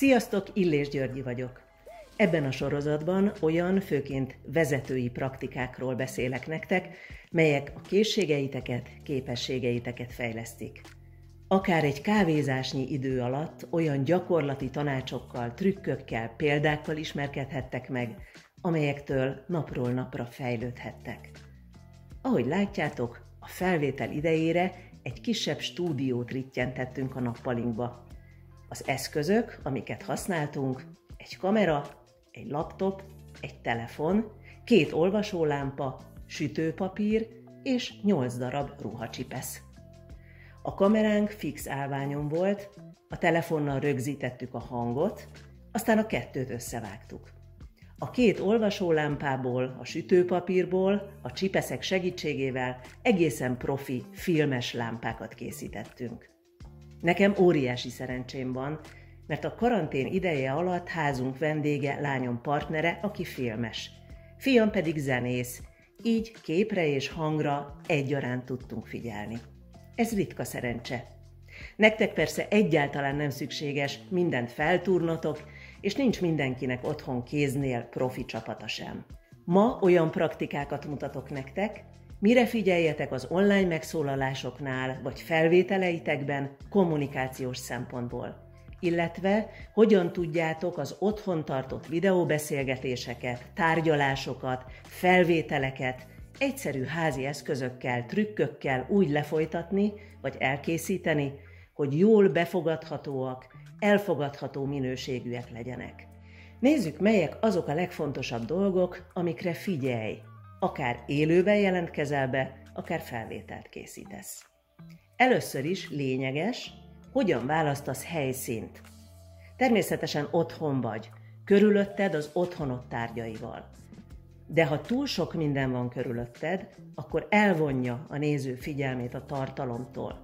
Sziasztok, Illés Györgyi vagyok. Ebben a sorozatban olyan, főként vezetői praktikákról beszélek nektek, melyek a készségeiteket, képességeiteket fejlesztik. Akár egy kávézásnyi idő alatt olyan gyakorlati tanácsokkal, trükkökkel, példákkal ismerkedhettek meg, amelyektől napról napra fejlődhettek. Ahogy látjátok, a felvétel idejére egy kisebb stúdiót rittyentettünk a nappalinkba. Az eszközök, amiket használtunk, egy kamera, egy laptop, egy telefon, két olvasólámpa, sütőpapír és nyolc darab ruhacsipesz. A kameránk fix állványon volt, a telefonnal rögzítettük a hangot, aztán a kettőt összevágtuk. A két olvasólámpából, a sütőpapírból, a csipeszek segítségével egészen profi filmes lámpákat készítettünk. Nekem óriási szerencsém van, mert a karantén ideje alatt házunk vendége, lányom partnere, aki filmes. Fiam pedig zenész, így képre és hangra egyaránt tudtunk figyelni. Ez ritka szerencse. Nektek persze egyáltalán nem szükséges mindent feltúrnotok, és nincs mindenkinek otthon kéznél profi csapata sem. Ma olyan praktikákat mutatok nektek, mire figyeljetek az online megszólalásoknál vagy felvételeitekben kommunikációs szempontból illetve hogyan tudjátok az otthon tartott videóbeszélgetéseket, tárgyalásokat, felvételeket egyszerű házi eszközökkel, trükkökkel úgy lefolytatni vagy elkészíteni, hogy jól befogadhatóak, elfogadható minőségűek legyenek. Nézzük, melyek azok a legfontosabb dolgok, amikre figyelj, akár élőben jelentkezel be, akár felvételt készítesz. Először is lényeges, hogyan választasz helyszínt. Természetesen otthon vagy, körülötted az otthonod tárgyaival. De ha túl sok minden van körülötted, akkor elvonja a néző figyelmét a tartalomtól.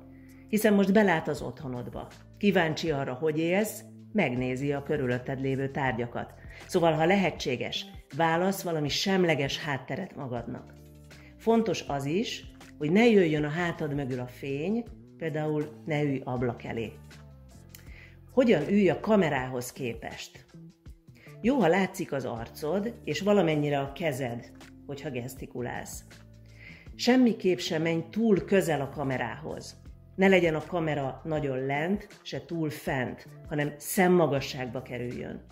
Hiszen most belát az otthonodba. Kíváncsi arra, hogy élsz, megnézi a körülötted lévő tárgyakat. Szóval, ha lehetséges, válasz valami semleges hátteret magadnak. Fontos az is, hogy ne jöjjön a hátad mögül a fény, például ne ülj ablak elé. Hogyan ülj a kamerához képest? Jó, ha látszik az arcod, és valamennyire a kezed, hogyha gesztikulálsz. Semmiképp sem menj túl közel a kamerához. Ne legyen a kamera nagyon lent, se túl fent, hanem szemmagasságba kerüljön.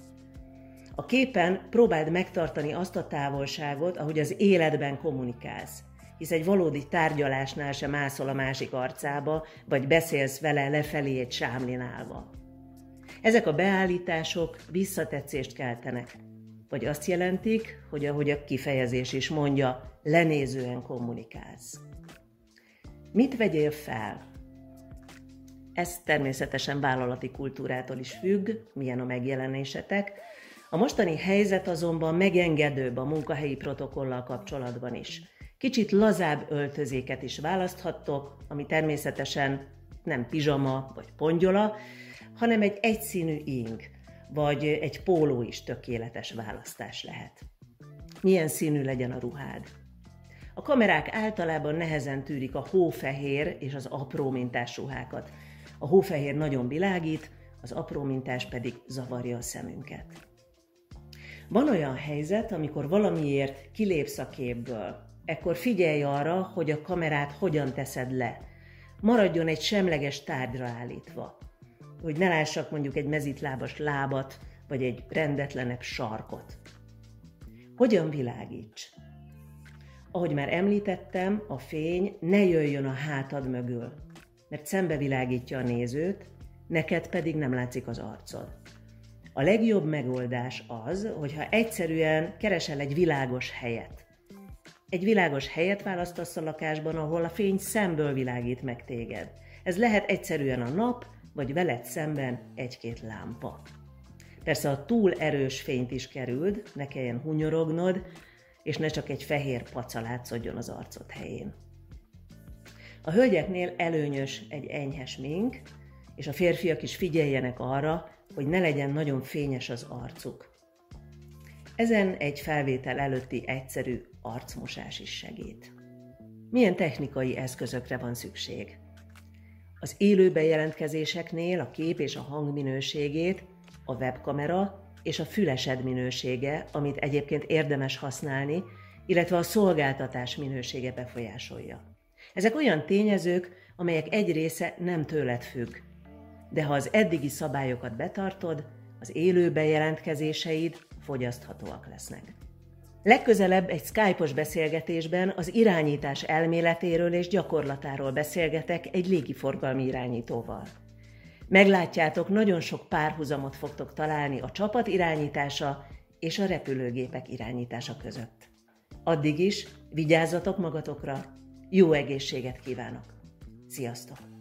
A képen próbáld megtartani azt a távolságot, ahogy az életben kommunikálsz hisz egy valódi tárgyalásnál sem mászol a másik arcába, vagy beszélsz vele lefelé egy sámlin állva. Ezek a beállítások visszatetszést keltenek, vagy azt jelentik, hogy ahogy a kifejezés is mondja, lenézően kommunikálsz. Mit vegyél fel? Ez természetesen vállalati kultúrától is függ, milyen a megjelenésetek. A mostani helyzet azonban megengedőbb a munkahelyi protokollal kapcsolatban is. Kicsit lazább öltözéket is választhattok, ami természetesen nem pizsama vagy pongyola, hanem egy egyszínű ing, vagy egy póló is tökéletes választás lehet. Milyen színű legyen a ruhád? A kamerák általában nehezen tűrik a hófehér és az apró mintás ruhákat. A hófehér nagyon világít, az apró mintás pedig zavarja a szemünket. Van olyan helyzet, amikor valamiért kilépsz a képből, ekkor figyelj arra, hogy a kamerát hogyan teszed le. Maradjon egy semleges tárgyra állítva, hogy ne lássak mondjuk egy mezitlábas lábat, vagy egy rendetlenebb sarkot. Hogyan világíts? Ahogy már említettem, a fény ne jöjjön a hátad mögül, mert szembe világítja a nézőt, neked pedig nem látszik az arcod. A legjobb megoldás az, hogyha egyszerűen keresel egy világos helyet. Egy világos helyet választasz a lakásban, ahol a fény szemből világít meg téged. Ez lehet egyszerűen a nap, vagy veled szemben egy-két lámpa. Persze a túl erős fényt is kerüld, ne kelljen hunyorognod, és ne csak egy fehér paca látszódjon az arcod helyén. A hölgyeknél előnyös egy enyhes mink, és a férfiak is figyeljenek arra, hogy ne legyen nagyon fényes az arcuk. Ezen egy felvétel előtti egyszerű arcmosás is segít. Milyen technikai eszközökre van szükség? Az élő bejelentkezéseknél a kép és a hang minőségét a webkamera és a fülesed minősége, amit egyébként érdemes használni, illetve a szolgáltatás minősége befolyásolja. Ezek olyan tényezők, amelyek egy része nem tőled függ. De ha az eddigi szabályokat betartod, az élő bejelentkezéseid fogyaszthatóak lesznek. Legközelebb egy Skype-os beszélgetésben az irányítás elméletéről és gyakorlatáról beszélgetek egy légiforgalmi irányítóval. Meglátjátok, nagyon sok párhuzamot fogtok találni a csapat irányítása és a repülőgépek irányítása között. Addig is vigyázzatok magatokra, jó egészséget kívánok! Sziasztok!